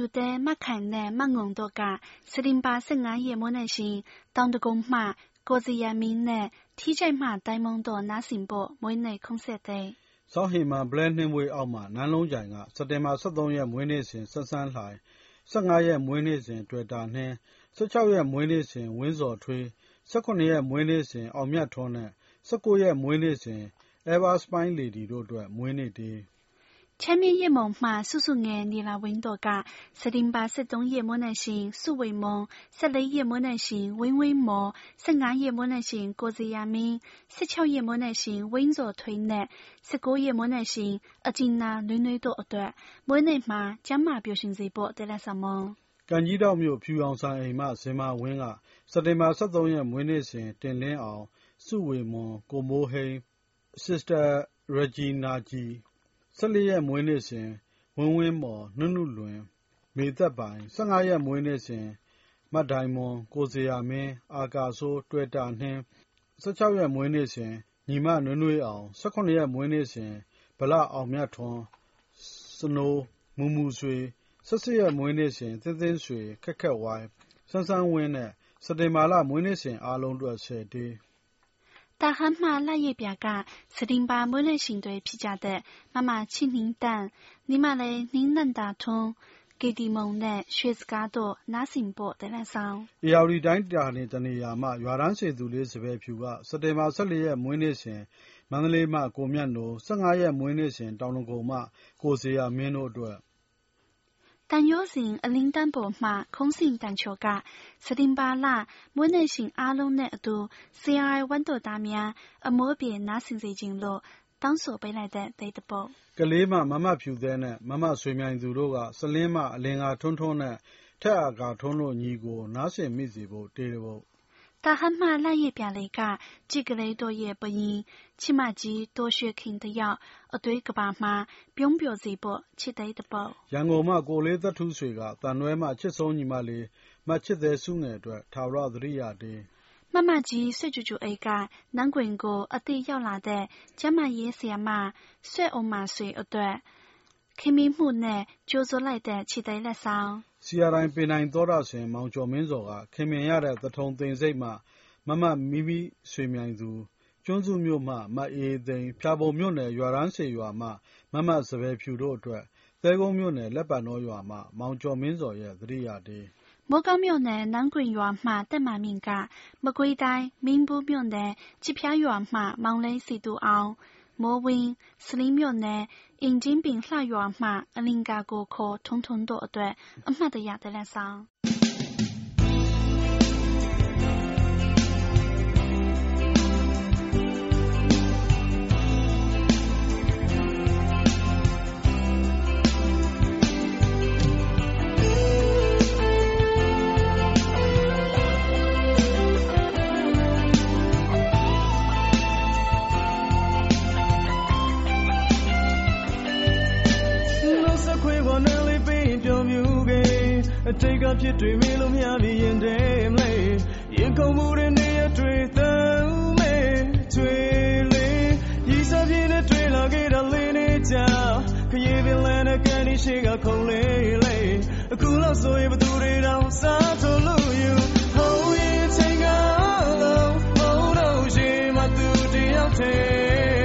လေးမှဖြူတဲ့မခိုင်နဲ့မငုံတို့ကစတင်ပါ15ရက်မွေးနေ့ရှင်တောင်တကုံမှကိုစီယာမင်းနဲ့ထီးချိုက်မှတိုင်းမုံတို့နားဆင်ဖို့မွေးနေ့ခုံးဆက်တဲ့စောဟီမန်ဘလဲနှင်းမွေးအောက်မှာနန်းလုံးကြိုင်ကစက်တင်ဘာ23ရက်မွေးနေ့စဉ်ဆက်ဆန်းလှိုင်15ရက်မွေးနေ့စဉ်တွေ့တာနှင်း16ရက်မွေးနေ့စဉ်ဝင်းစော်ထွေး18ရက်မွေးနေ့စဉ်အောင်မြတ်ထွန်းနဲ့19ရက်မွေးနေ့စဉ် Ever Spine Lady တို့အတွက်မွေးနေ့တေး 前面一梦嘛，叔叔眼你那温多噶，十零八十中夜莫能行，苏为梦，十六夜莫能行，温温梦，十二夜莫能行，各自亚明，十七夜莫能行，温弱推难，十个夜莫能行，而今那女女多段，每年嘛，将嘛表现这波得了什么？ကန်ကြီးတောက်မြို့ဖြူအောင်ဆိုင်အိမ်မှဇင်မာဝင်းကစက်တင်ဘာ23ရက်မွေးနေ့စဉ်တင်လင်းအောင်စုဝေမွန်ကိုမိုးဟိန်း Sister Regina ကြီး14ရက်မွေးနေ့စဉ်ဝင်းဝင်းမော် နုနုလွင် မေသက်ပိုင်15ရက်မွေးနေ့စဉ်မတ်ဒိုင်မွန် ကိုဇေယျာမင်း အာကာစိုး တွေ့တာနှင်း16ရက်မွေးနေ့စဉ်ညီမနွေးနွေးအောင်18ရက်မွေးနေ့စဉ်ဗလအောင်မြတ်ထွန်း စနိုး မူမူဆွေ18ရက်မွေးနေ့စဉ်သင်းသင်းဆွေ ခက်ခက်ဝိုင်းစန်းစန်းဝင်းနဲ့ စက်တင်ဘာလ မွေးနေ့စဉ်အားလုံးအတွက်10တေး 大汉马那一边个是零八每人行对皮夹的，妈妈请您等，你妈嘞您能打通。ကေတီမုံနဲ့ရွှေစကားတို့နားဆင်ဖို့တလန်ဆောင်။အေယာဝတီတိုင်းတာနေတနေရာမှရွာတန်းစေသူလေးစပယ်ဖြူကစက်တင်ဘာ14ရက်မွေးနေ့စဉ်မန္တလေးမှကိုမြတ်နို15ရက်မွေးနေ့စဉ်တောင်လုံကုံမှကိုစေရမင်းတို့အတွက် 但有人二零单薄嘛，空心单球噶，十零八啦，每年性阿龙那度，CRI 温度大面，而莫别拿成最近路，当所背来的对的不？ကလေးမမမဖြူသေးနဲ့မမဆွေမြိုင်သူတို့ကစလင်းမအလင်္ကာထွန်းထွန်းနဲ့ထက်အာကာထွန်းတို့ညီကိုနားဆင်မိစေဖို့တေးဖို့ 大汉马那一边来个，几个来多也不赢，起码几多学肯的要，而对个爸妈，表表这波，期待的波。ရန်ကုန်မှာကိုလေးသက်ထူးဆွေကတန်နွဲမှာချစ်ဆုံးညီမလေးမချစ်တဲ့စုငယ်အတွက်ထာဝရသတိရတဲ့妈妈鸡睡住住 A 个，南滚过一对要拿的，家嘛也是嘛，睡欧嘛睡一段，ခင်မင်းမှုနဲ့ကြိုးစိုးလိုက်တဲ့ခြေသေးလက်ဆောင် စီယာတိုင်းပင်နိုင်သောတာရှင် မောင်ကျော်မင်းစောကခင်မင်ရတဲ့ သထုံသိမ်စိတ်မှ မမမိမိဆွေမြိုင်သူ ကျွန်းစုမြို့မှ မအေးသိန်း ဖျာပုံမြို့နယ် ရွာရန်စေရွာမှ မမစပယ်ဖြူတို့အတွက် သဲကုန်းမြို့နယ် လက်ပံတော်ရွာမှ မောင်ကျော်မင်းစောရဲ့ သတိရတေး မိုးကောင်းမြို့နယ် နန်းကွင်ရွာမှတက်မာမြင့်က မကွေးတိုင်း မင်းဘူးမြို့နယ် ချစ်ဖျားရွာမှ မောင်လိန်စီတူအောင် မိုးဝင်း၊ဆားလင်းမြို့နယ်၊အင်ကြင်းပင်လှရွာမှ အလင်္ကာကိုခေါ် ထုံထုံတို့အတွက် အမှတ်တရ သီလဆောင် ကဖြစ်တွေမေးလို့မရပြီရင်ထဲမလဲရင်ခုန်မှုတွေနေရတွေ့သမ်းမဲကျွေလေးရီစားပြင်းနဲ့တွေ့လာခဲ့တာလေးနေကြခရီးပင်လန်းတဲ့ကန်ဒီရှိကခုန်လေးလေးအခုလောက်ဆိုရင်ဘသူတွေတော့စားထိုးလို့ယူဟိုးရင်ချိန်ကလုံးဘုံတော့ရှင်မသူတယောက်တည်း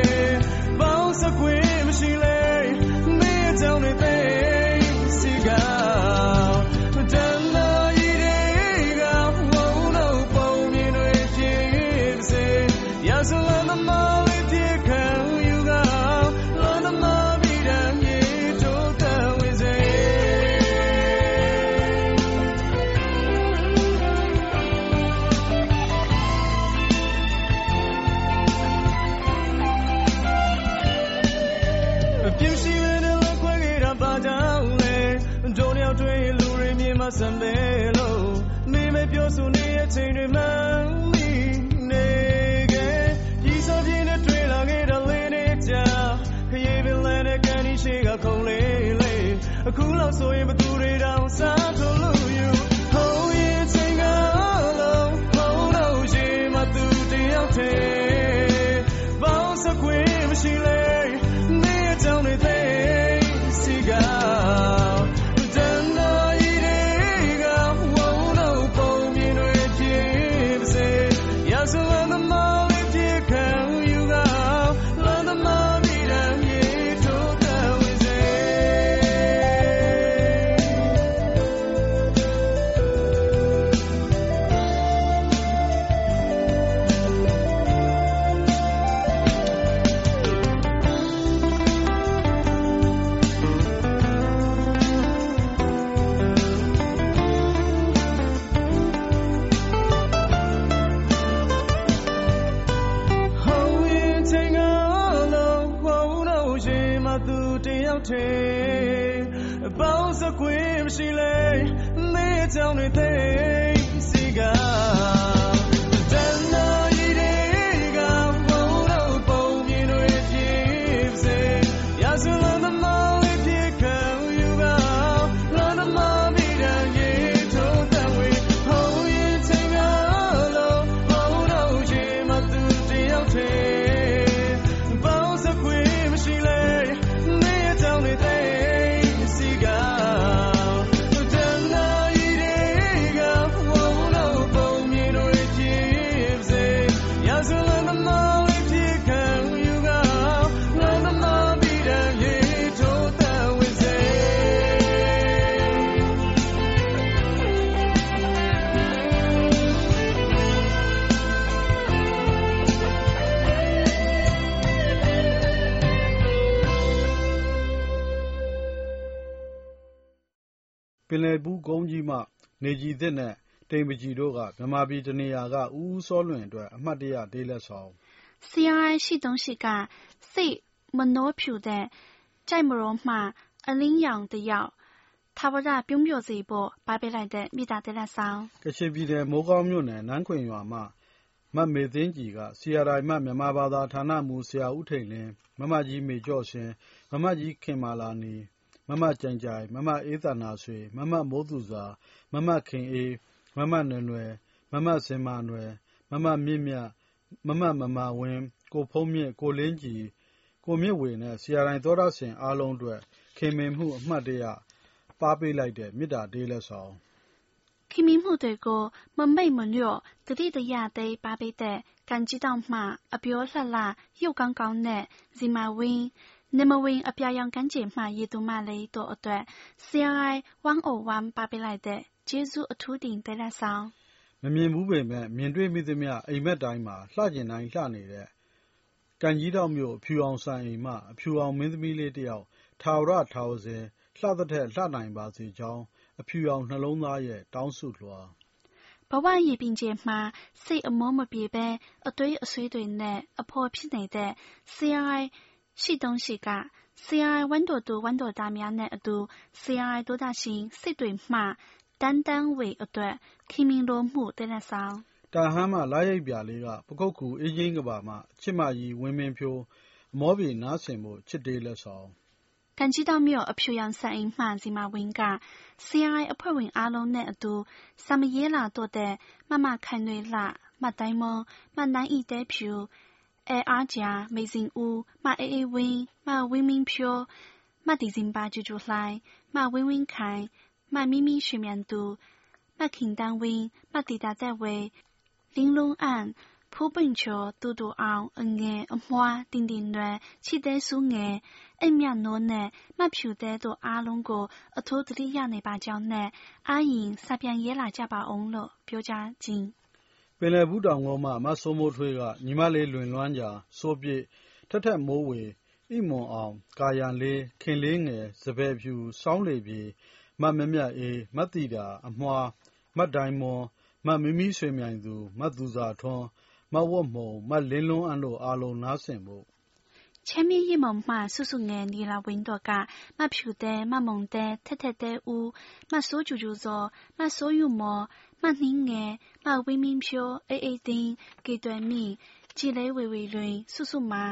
တယောက်တည်းပေါင်းစခွင့်မရှိလေနေကြောင်တွေသိစီက လယ်ဘူးကုန်းကြီးမှ နေကြည်သစ်နဲ့ တိမ်ပကြည်တို့က မြန်မာပြည်တနေရာက ဦးဦးစောလွင်အတွက် အမှတ်တရ တေးလက်ဆောင်။ CRI ရှိ东西ကစိတ်မနှောဖြူတဲ့ ကြိုက်မရောမှ အလင်းရောင်တယောက် ထာဝရပြုံးပျော်စေဖို့ပါပေးလိုက်တဲ့ မေတ္တာတေးလက်ဆောင်။ကချင်ပြည်နယ် မိုးကောင်းမြို့နယ် နန်းခွင်ရွာမှ မမေသိန်းကြည်က CRI မှမြန်မာဘာသာဌာနမှူး ဆရာဦးထိန်လင်း၊မမကြီး မေကျော့ရှင်၊မမကြီး ခင်မာလာနီ မမကြိုင်ကြိုင်၊မမအေးသန္တာဆွေ၊မမမိုးသူဇာ၊မမခင်အေး၊မမနွယ်နွယ်၊မမဇင်မာနွယ်၊မမမြင့်မြတ်၊မမမမာဝင်း၊ကိုဖုန်းမြင့်၊ကိုလင်းကြည်၊ကိုမြင့်ဝေနဲ့ဆရာတိုင်းသောတရှင်အားလုံးအတွက်ခင်မင်မှုအမှတ်တရပါးပေးလိုက်တဲ့မေတ္တာတေးလက်ဆောင်“ခင်မင်မှုတွေကိုမမေ့မလျော့သတိတရသိမ်းပါးပေးတဲ့感激到မှအပြောလှလှရုပ်ကောင်းကောင်းနဲ့ဇင်မာဝင်း နေမဝင်အပြာရောင်ကမ်းခြေမှရေသူမလေးတို့အတွက် CRI 101ပါပေးလိုက်တဲ့ကျေးဇူးအထူးတင်သလက်ဆောင်မမြင်ဘူးပေမဲ့မြင်တွေ့မိသမျှအိမ်မက်တိုင်းမှာလှကျင်တိုင်းလှနေတဲ့ကံကြီးတောက်မြို့အဖြူအောင်ဆိုင်အိမ်မှအဖြူအောင်မင်းသမီးလေးတယောက်ထာဝရထာဝစဉ်လှသထက်လှနိုင်ပါစေကြောင်းအဖြူအောင်နှလုံးသားရဲ့တောင်းဆုလွှာဘဝရည်ပင်ကျမှာစိတ်အမောမပြေပဲအတွေးအဆွေးတွေနဲ့အဖော်ဖြစ်နေတဲ့ CRI ရှိတုံးရှိက CRI ဝန်တော်သူဝန်တော်သားများနဲ့အတူ CRI ဒေါသရှင်စစ်တွေမှတန်းတန်းဝေအတွက်ခင်မင်တော်မှုတဲ့နဲ့ဆောင်တာဟမ်းမှလာရိပ်ပြာလေးကပကုတ်ကူအေးချင်းကဘာမှချစ်မကြီးဝင်းမင်းဖြိုးမောပြေနားဆင်ဖို့ချစ်တေးလက်ဆောင်ကန်ကြီးတော်မြို့အဖြူရောင်ဆိုင်အိမ်မှစီမဝင်းက CRI အဖွဲ့ဝင်အားလုံးနဲ့အတူဆမရဲလာတော့တဲ့မမခိုင်တွေလှမတိုင်းမမနိုင်ဤတဲ့ဖြူ အဲအားကြာမေဇင်ဦးမအေးအေးဝင်းမဝင်းမင်းဖြိုးမဒီဇင်ဘာကျူကျူလှိုင်းမဝင်းဝင်းခိုင်မ咪咪许မြန်သူမခင်တန်းဝင်းမတီတာသက်ဝေလင်းလုံးအန်ဖူးပင်ချောတူတူအောင်အငယ်အမွှားတင်တင်ရွယ်ချစ်တဲ့စုငယ်အိမ်မြနိုးနဲ့မဖြူတဲ့တို့အားလုံးကိုအထူးသတိရနေပါကြောင်းနဲ့အာရင်စပြန်ရဲလာကြပါအော င်လယ်ဘူးတောင်ကုန်းမှ မစိုးမိုးထွေးက ညီမလေးလွင်လွမ်းဂျာ၊စိုးပြည့်၊ထက်ထက်မိုးဝေ၊အိမွန်အောင်၊ကာရံလေး၊ခင်လေးငယ်၊စံပယ်ဖြူ၊ဆောင်းလေပြေ၊မမြတ်မြတ်အေး၊မသိတာ၊အမွှား၊မဒိုင်မွန်၊မမီးမီးရွှေမြိုင်သူ၊မသူဇာထွန်း၊မဝတ်မှုံ၊မလင်းလွန်းအံ့တို့အားလုံး နားဆင်ဖို့။ချမ်းမြေ့ရေမှုန်မှ စုစုငယ်နီလာဝင်းတို့က မဖြူသဲ၊မမုန်သဲ၊ထက်ထက်သဲဦး၊မစိုးကြူကြူဇော်၊မစိုးယုမော် မှနှင်းငယ်မဝင်းမင်းဖြိုအေးအေးတင်းကေတွယ်မီကြည်လေးဝေဝေလွင်ဆူဆူမာ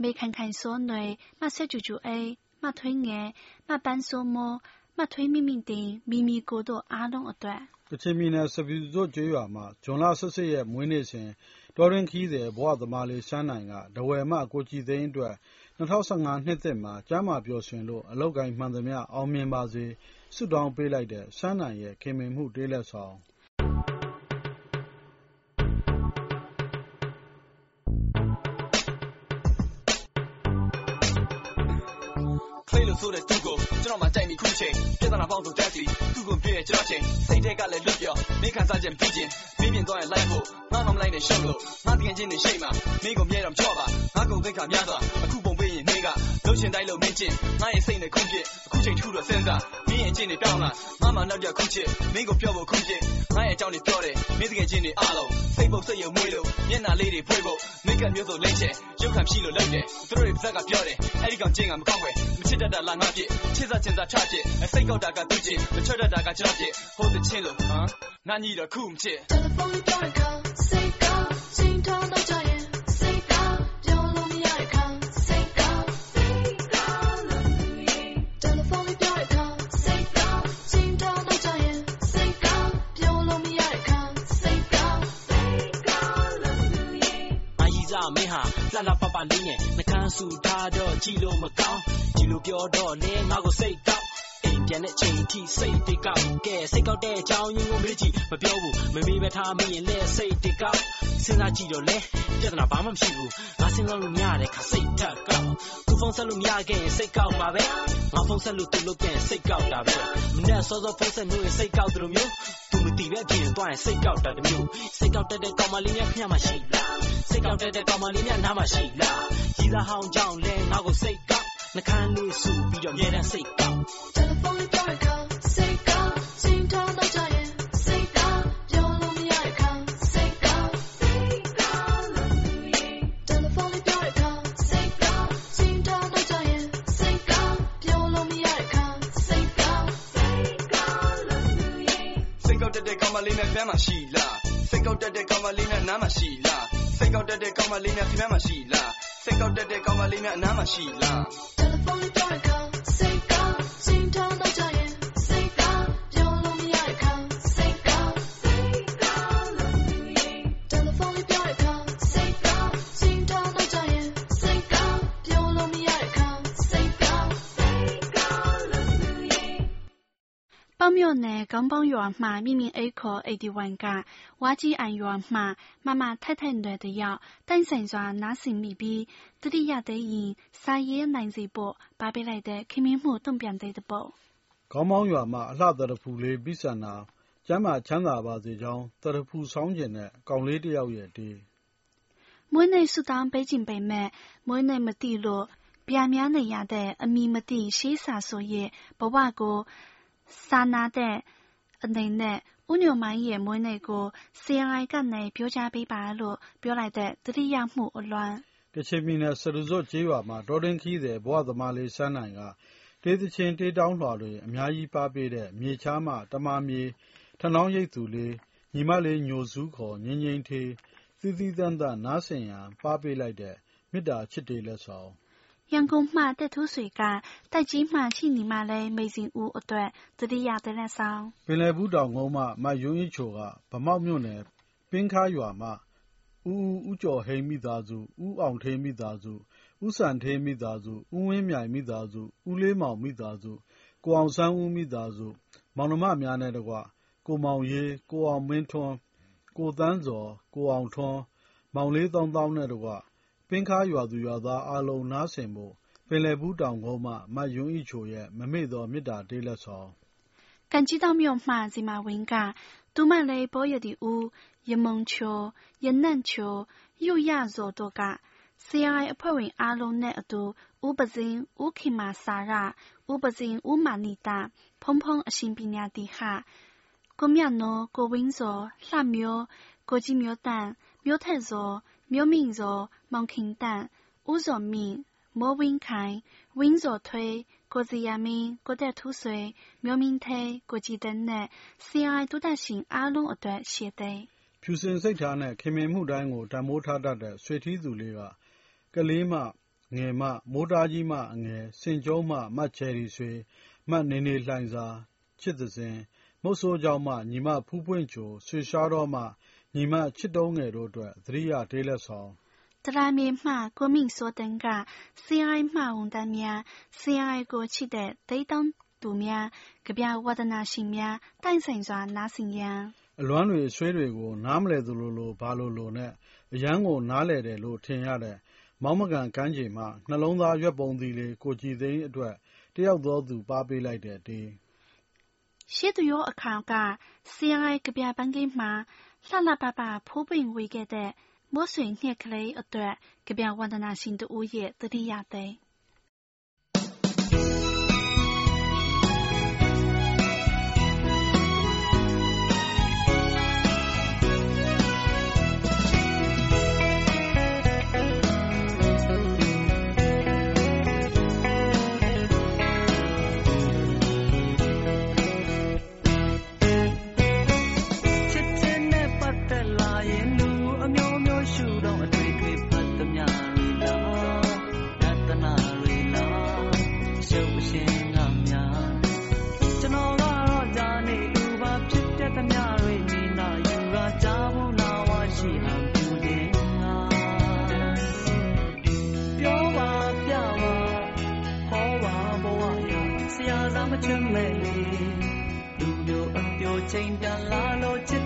မေခန်ခန်စောနွယ်မဆက်ကျူကျူအေးမထွေးငယ်မပန်းစောမောမထွေးမိမိတင်မိမိကိုတို့အားလုံးအတွက်ကချင်ပြည်နယ်စပီဇို့ကျွေးရွာမှာဂျွန်လ18ရက်မွေးနေ့စဉ်တော်ရင်ခီးတဲ့ဘဝသမားလေးရှမ်းနိုင်ကဒဝယ်မကိုကြည်သိန်းအတွက်2015နှစ်သက်မှာကျမ်းမာပျော်ရွှင်လို့အလောက်ကိုင်းမှန်သမျှအောင်မြင်ပါစေဆုတောင်းပေးလိုက်တဲ့ရှမ်းနိုင်ရဲ့ခင်မင်မှုတေးလက်ဆောင် ဆိုတဲ့သူကိုကျွန်တော်မှကြိုက်မိခုချိန်ပြဿနာပေါင်းစုံတက်စီသူ့ကိုပြည့်ကျွန်တော်ချိန်စိတ်ထဲကလည်းလွတ်ပြောမိခံစားချက်ပြီးချင်းပြီးပြင်သွားရင်လိုက်ဖို့ငါမှမလိုက်နဲ့ရှုပ်လို့ငါတကယ်ချင်းနေရှိမှမိကိုမြဲတော့ကြော့ပါငါကုန်သိက္ခာများစွာအခုပုံပေးရင်နေ ကလုံးလို့ရှင်တိုက်လို့မင်းကျင်ငါရဲ့စိတ်နဲ့ခုန်ပြစ်အခုချိန်ထူတော့စဉ်းစားမင်းရဲ့အကျင့်တွေပြောင်းလာငါမှနောက်တစ်ခုချစ်မင်းကိုပြောဖို့ခုန်ပြစ်ငါရဲ့အကြောင်းတွေပြောတယ်မင်းတကယ်ချင်းတွေအားလုံးစိတ်ပုတ်စိတ်ရုံမွေးလို့မျက်နှာလေးတွေဖွေးဖို့မိတ်ကမျိုးစုံလိမ့်ချက်ရုပ်ခံဖြီးလို့လုပ်တယ်သူတို့တွေပါဇက်ကပြောတယ်အဲ့ဒီကောင်ချင်းကမကောက်ွယ်မချစ်တတ်တာလားငါပြစ်ချစ်စားချင်စားချပြစ်စိတ်ကောက်တာကသူချစ်မချွတ်တတ်တာကကျွန်တော်ပြစ်ဟိုတချင်းလို့ဟမ်ငါညီတော့ခုမချစ် telephone 里ပြောတဲ့ခါစိတ်ကောင်းချိန်ထောင်းတော့ မင်းဟာလှလှပပလေးနဲ့နှကန်းဆူထားတော့ကြည်လို့မကောင်းကြည်လို့ပြောတော့လေငါကိုစိတ်ကောက်အိမ် ပြန်တဲ့ချိန်ထိစိတ်တိတ်ကောက်ကဲစိတ်ကောက်တဲ့အကြောင်းရင်းကိုမေးကြည့်မပြောဘူးမမေးပဲထားမရင်လဲစိတ်တိတ်ကောက်စဉ်းစားကြည့်တော့လေပြဿနာဘာမှမရှိဘူးငါစဉ်းစားလို့မရတဲ့ခါစိတ်ထက်ကောက်သူဖုန်းဆက်လို့မရခဲ့ရင်စိတ်ကောက်ပါပဲငါဖုန်းဆက်လို့သူလုပ်ပြန်စိတ်ကောက်တာပဲမနေ့စောစောဖုန်းဆက်လို့ရင်စိတ်ကောက်တယ်လို့မျိုးသူမတီးပဲပြင်သွားရင်စိတ်ကောက်တာတမျိုးစိတ်ကောက်တတ်တဲ့ကောင်မလေးများခင်ဗျမရှိလားစိတ်ကောက်တတ်တဲ့ကောင်မလေးများနားမရှိလားရည်သားဟောင်းကြောင့်လဲငါကိုစိတ်ကောက်နှခမ်းလေးဆူပြီးတော့မြဲတမ်းစိတ်ကောက် မရတဲ့ခါစိတ်ကောင်းစိတ်ကောင်းလို့ telephone 里ပြောတဲ့ခါစိတ်ကောင်းချိန်ထောင်းတော့ကြရင်စိတ်ကောင်းပြောလို့မရတဲ့ခါစိတ်ကောင်းစိတ်ကောင်းလို့စိတ်ကောက်တက်တဲ့ကောင်မလေးနဲ့ဖမ်းမှရှိလားစိတ်ကောက်တက်တဲ့ကောင်မလေးနဲ့နားမှရှိလားစိတ်ကောက်တက်တဲ့ကောင်မလေးနဲ့ဖမ်းမှရှိလားစိတ်ကောက်တက်တဲ့ကောင်မလေးနဲ့အနားမှရှိလား telephone 里ပြောတဲ့ခါစိ မြို့နယ် ခေါင်းပေါင်းရွာမှာ မိမိအိတ်ခေါ် အိတ်ဒီဝိုင်က ဝါးကြီးအိုင်ရွာမှာ မမထိုက်ထိုက်နွယ်တစ်ယောက် တိုက်ဆိုင်စွာ နားဆင်မိပြီး သတိရသေးရင် စာရေးနိုင်စေဖို့ ပေးပို့လိုက်တဲ့ ခင်မင်မှု တုံ့ပြန်သစ်တစ်ပုဒ်။ခေါင်းပေါင်းရွာမှာ အလှသရဖူလေး ပီဆန်တာ ကျန်းမာချမ်းသာပါစေကြောင်း သရဖူဆောင်းချင်တဲ့ ကောင်လေးတစ်ယောက်ရဲ့ဒေး။မွေးနေ့ဆုတောင်းပေးချင်ပေမယ့် မွေးနေ့မသိလို့ ပျက်မျောနေရတဲ့ အမည်မသိ ရှေးစာဆိုရဲ့ ဘဝကို စာနာတဲ့အနေနဲ့ဦးညိုမိုင်းရဲ့မွေးနေ့ကို CRI ကနေပြောကြားပေးပါလို့ပြောလိုက်တဲ့တတိယမှုအလွမ်းကချင်ပြည်နယ်စရူဇွတ်ကျေးရွာမှာတော်တင်ခီးတဲ့ဘဝသမားလေးစန်းနိုင်ကတေးသချင်းတေးတောင်းလွှာတွေအများကြီးပါပေးတဲ့မြေချားမှတမမြေထနောင်းရိပ်သူလေးညီမလေးညိုစုခေါ်ငင်းငင်းသေးသီးသီးတန်းတန်းနားဆင်ရန်ပါပေးလိုက်တဲ့မေတ္တာချစ်တေးလက်ဆောင် ရန်ကုန်မှတက်ထူးဆွေက တိုက်ကြီးမှရှိနေမှလဲမိတ်စဉ်ဦးအတွက်တတိယတဲ့လက်ဆောင် ပင်လယ်ဘူးတောင်ကုန်းမှ မယွန်းကြီးချိုကဗမောက်မြို့နယ် ပင်းခါရွာမှ ဦးဦး ဦးကျော်ဟိန်မိသားစု ဦးအောင်ထေးမိသားစု ဦးစံထေးမိသားစု ဦးဝင်းမြိုင်မိသားစု ဦးလေးမောင်မိသားစု ကိုအောင်ဆန်းဦးမိသားစု မောင်နှမများနဲ့တကွ ကိုမောင်ရေး ကိုအောင်မင်းထွန်း ကိုတန်းစော် ကိုအောင်ထွန်း မောင်လေးတောင်းတောင်းနဲ့တကွ ပင်းခါရွာသူရွာသားအလုံး နားဆင်ဖို့ ပင်လယ်ဘူးတောင်ကုန်းမှ မယွန်းကြီးချိုရဲ့ မမေ့သော မေတ္တာတေးလက်ဆောင်ကန်ကြီးတောင်မြို့မှဇီမာဝင်းကတူမလေးဘောရတီဦးရမုံချိုရနန့်ချိုယူရဇော်တို့က CRI အဖွဲ့ဝင်အားလုံးနဲ့အတူဦးပစင်းဦးခင်မာစာရဦးပစင်းဦးမာနီတာဖုံဖုံအရှင်ပညာတီဟကိုမြတ်နော်ကိုဝင်းစောလှ မျိုးကိုကြီးမျိုးတန်မျိုးထက်စောမျိုးမင်းစောမောင်ခင်တန်ဦးစောမင်းမိုးဝင်းခိုင်ဝင်းစောထွေးကိုစီယာမင်းကိုတက်ထူးဆွေမျိုးမင်းသေးကိုကြည်တန်းနဲ့ CRI ဒုတရှင်အားလုံးအတွက်ရှေ့သိမ်းဖြူစင်စိတ်ထားနဲ့ခင်မင်မှုတိုင်းကိုတန်မိုးထားတတ်တဲ့ဆွေထီးသူလေးကကလေးမှငယ်မှမိုးသားကြီးမှအငယ်စင်ကျုံးမှမတ်ချယ်ရီဆွေမတ်နေနေလှိုင်စာချစ်သစဉ်မုတ်ဆိုးကြောင့်မှညီမဖူးပွင့်ချိုဆွေရှားတော့မှ ညီမချစ်တုံးငယ်တို့အတွက် သတိရတေးလက်ဆောင် တရာမြေမှကိုမင်းစောတန်က CRI မှဝန်တန်းများ CRI ကိုချစ်တဲ့ဒိတ်တောင်းသူများကြပြဝဒနာရှင်များတိုင်ဆိုင်စွာနားဆင်ရန်အလွမ်းတွေအဆွေးတွေကို နားမလည်သလိုလိုဘာလိုလိုနဲ့အရန်ကိုနားလည်တယ်လို့ထင်ရတဲ့မောင်းမကန်ကမ်းခြေမှာနှလုံးသားရွက်ပုံသီလေးကိုကြည်သိန်းအတွက်တယောက်သောသူပါပေးလိုက်တဲ့တေးရှေ့သူရောအခါက CRI ကြပြပန်းကိမှာ လှလှပပဖိုးပင်ဝေခဲ့တဲ့မိုးဆွေညှက်ကလေးအတွက်ကြပြဝဒနာရှင်တို့ရဲ့တတိယသိမ်း ချင်မဲ့လေလူမျိုးအပြိုချိန်တန်လာလို့ချစ်တာ